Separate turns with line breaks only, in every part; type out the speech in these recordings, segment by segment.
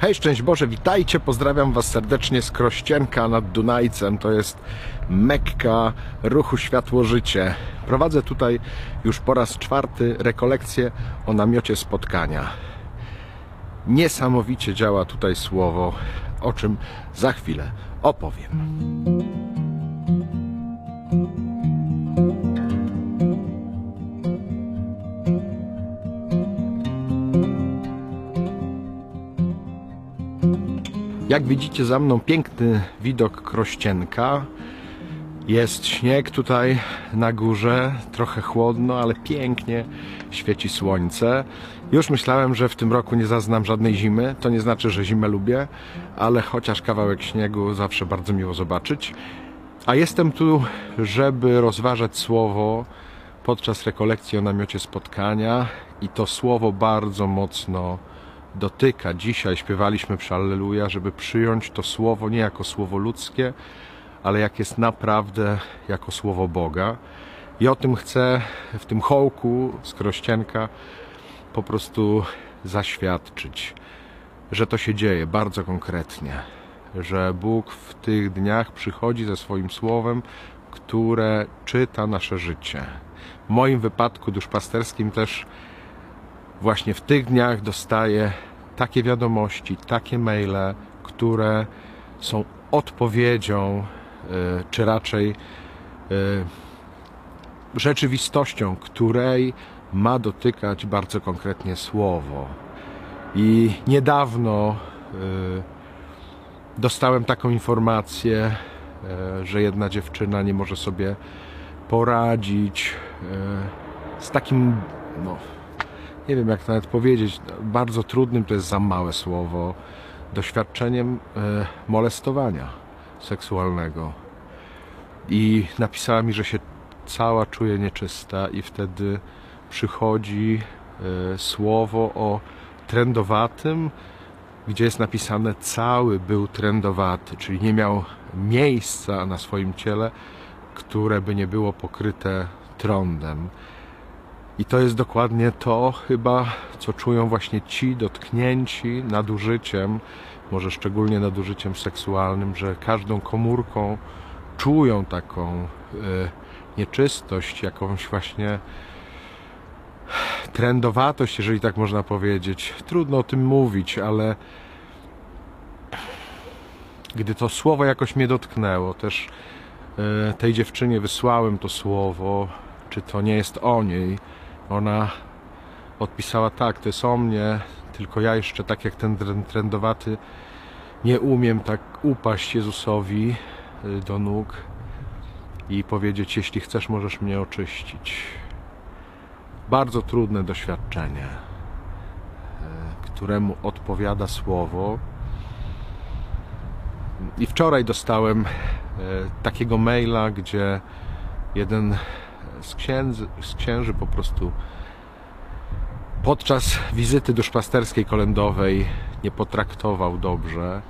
Hej, szczęść Boże, witajcie, pozdrawiam Was serdecznie z Krościenka nad Dunajcem. To jest Mekka ruchu Światło-Życie. Prowadzę tutaj już po raz czwarty rekolekcję o namiocie spotkania. Niesamowicie działa tutaj słowo, o czym za chwilę opowiem. Jak widzicie za mną piękny widok Krościenka. Jest śnieg tutaj na górze, trochę chłodno, ale pięknie świeci słońce. Już myślałem, że w tym roku nie zaznam żadnej zimy. To nie znaczy, że zimę lubię, ale chociaż kawałek śniegu zawsze bardzo miło zobaczyć. A jestem tu, żeby rozważać słowo podczas rekolekcji o namiocie spotkania i to słowo bardzo mocno dotyka. Dzisiaj śpiewaliśmy przy Alleluja, żeby przyjąć to słowo nie jako słowo ludzkie, ale jak jest naprawdę jako słowo Boga. I o tym chcę w tym hołku z Krościenka po prostu zaświadczyć, że to się dzieje bardzo konkretnie, że Bóg w tych dniach przychodzi ze swoim słowem, które czyta nasze życie. W moim wypadku duszpasterskim też właśnie w tych dniach dostaję takie wiadomości, takie maile, które są odpowiedzią, y, czy raczej y, rzeczywistością, której ma dotykać bardzo konkretnie słowo. I niedawno y, dostałem taką informację, że jedna dziewczyna nie może sobie poradzić z takim no, nie wiem jak nawet powiedzieć, bardzo trudnym, to jest za małe słowo, doświadczeniem e, molestowania seksualnego. I napisała mi, że się cała czuje nieczysta i wtedy przychodzi e, słowo o trendowatym, gdzie jest napisane cały był trendowaty, czyli nie miał miejsca na swoim ciele, które by nie było pokryte trądem. I to jest dokładnie to chyba, co czują właśnie ci dotknięci nadużyciem, może szczególnie nadużyciem seksualnym, że każdą komórką czują taką y, nieczystość, jakąś właśnie trendowatość, jeżeli tak można powiedzieć. Trudno o tym mówić, ale gdy to słowo jakoś mnie dotknęło, też y, tej dziewczynie wysłałem to słowo, czy to nie jest o niej, ona odpisała tak, to jest o mnie, tylko ja jeszcze tak jak ten trendowaty nie umiem tak upaść Jezusowi y, do nóg i powiedzieć, jeśli chcesz, możesz mnie oczyścić. Bardzo trudne doświadczenie, y, któremu odpowiada słowo. I wczoraj dostałem y, takiego maila, gdzie jeden z, księdzy, z księży po prostu podczas wizyty duszpasterskiej kolędowej nie potraktował dobrze.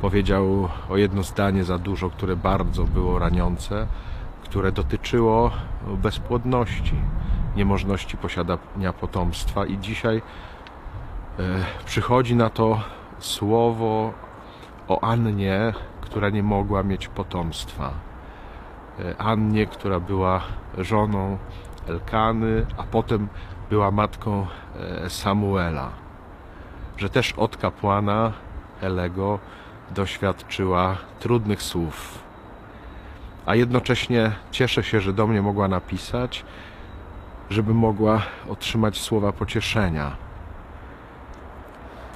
Powiedział o jedno zdanie za dużo, które bardzo było raniące, które dotyczyło bezpłodności, niemożności posiadania potomstwa i dzisiaj e, przychodzi na to słowo o Annie, która nie mogła mieć potomstwa. E, Annie, która była żoną Elkany, a potem była matką e, Samuela. Że też od kapłana Elego doświadczyła trudnych słów. A jednocześnie cieszę się, że do mnie mogła napisać, żeby mogła otrzymać słowa pocieszenia.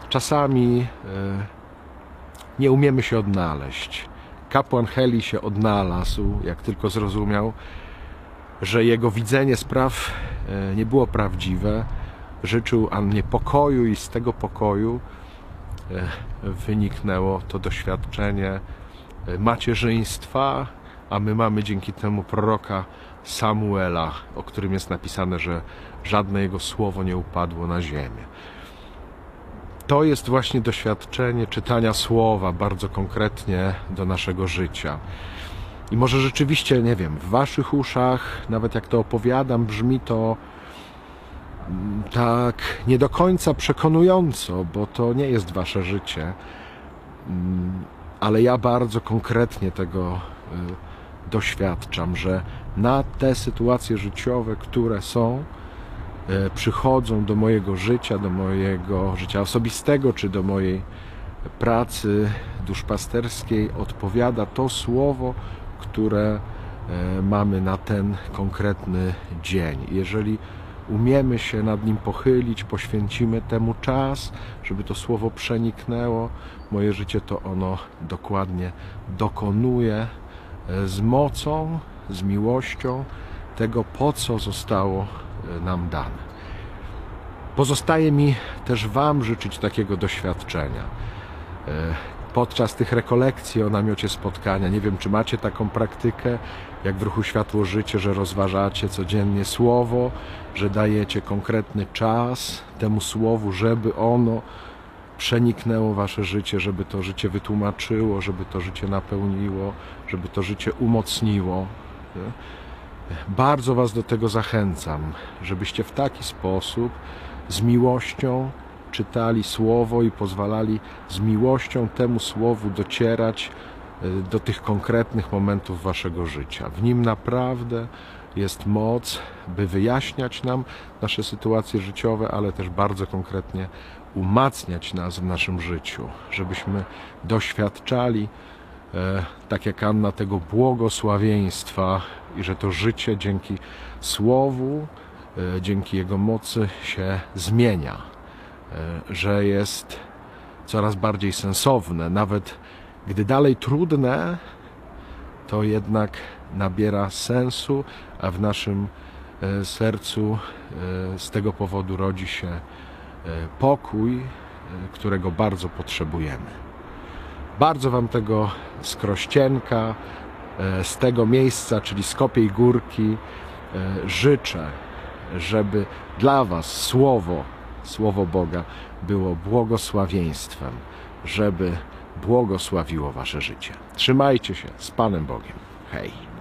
Czasami e, nie umiemy się odnaleźć kapłan Heli się odnalazł, jak tylko zrozumiał, że jego widzenie spraw e, nie było prawdziwe. Życzył Annie pokoju i z tego pokoju e, wyniknęło to doświadczenie e, macierzyństwa, a my mamy dzięki temu proroka Samuela, o którym jest napisane, że żadne jego słowo nie upadło na ziemię to jest właśnie doświadczenie czytania słowa bardzo konkretnie do naszego życia. I może rzeczywiście, nie wiem, w waszych uszach, nawet jak to opowiadam, brzmi to mm, tak nie do końca przekonująco, bo to nie jest wasze życie. Mm, Ale ja bardzo konkretnie tego y, doświadczam, że na te sytuacje życiowe, które są, przychodzą do mojego życia, do mojego życia osobistego, czy do mojej pracy duszpasterskiej, odpowiada to słowo, które e, mamy na ten konkretny dzień. Jeżeli umiemy się nad nim pochylić, poświęcimy temu czas, żeby to słowo przeniknęło, moje życie to ono dokładnie dokonuje e, z mocą, z miłością tego, po co zostało e, nam dane. Pozostaje mi też Wam życzyć takiego doświadczenia. E, Podczas tych rekolekcji o namiocie spotkania, nie wiem, czy macie taką praktykę, jak w ruchu Światło Życie, że rozważacie codziennie słowo, że dajecie konkretny czas temu słowu, żeby ono przeniknęło wasze życie, żeby to życie wytłumaczyło, żeby to życie napełniło, żeby to życie umocniło. Nie? Bardzo Was do tego zachęcam, żebyście w taki sposób z miłością czytali słowo i pozwalali z miłością temu słowu docierać y, do tych konkretnych momentów Waszego życia. W nim naprawdę jest moc, by wyjaśniać nam nasze sytuacje życiowe, ale też bardzo konkretnie umacniać nas w naszym życiu, żebyśmy doświadczali e, tak jak Anna, tego błogosławieństwa i że to życie dzięki Słowu, e, dzięki Jego mocy się zmienia, e, że jest coraz bardziej sensowne, nawet gdy dalej trudne, to jednak nabiera sensu, a w naszym e, sercu z tego powodu rodzi się pokój, którego bardzo potrzebujemy. Bardzo Wam tego z Krościenka, e, z tego miejsca, czyli z Kopiej Górki, e, życzę, żeby dla Was Słowo, Słowo Boga było błogosławieństwem, żeby błogosławiło Wasze życie. Trzymajcie się z Panem Bogiem. Hej!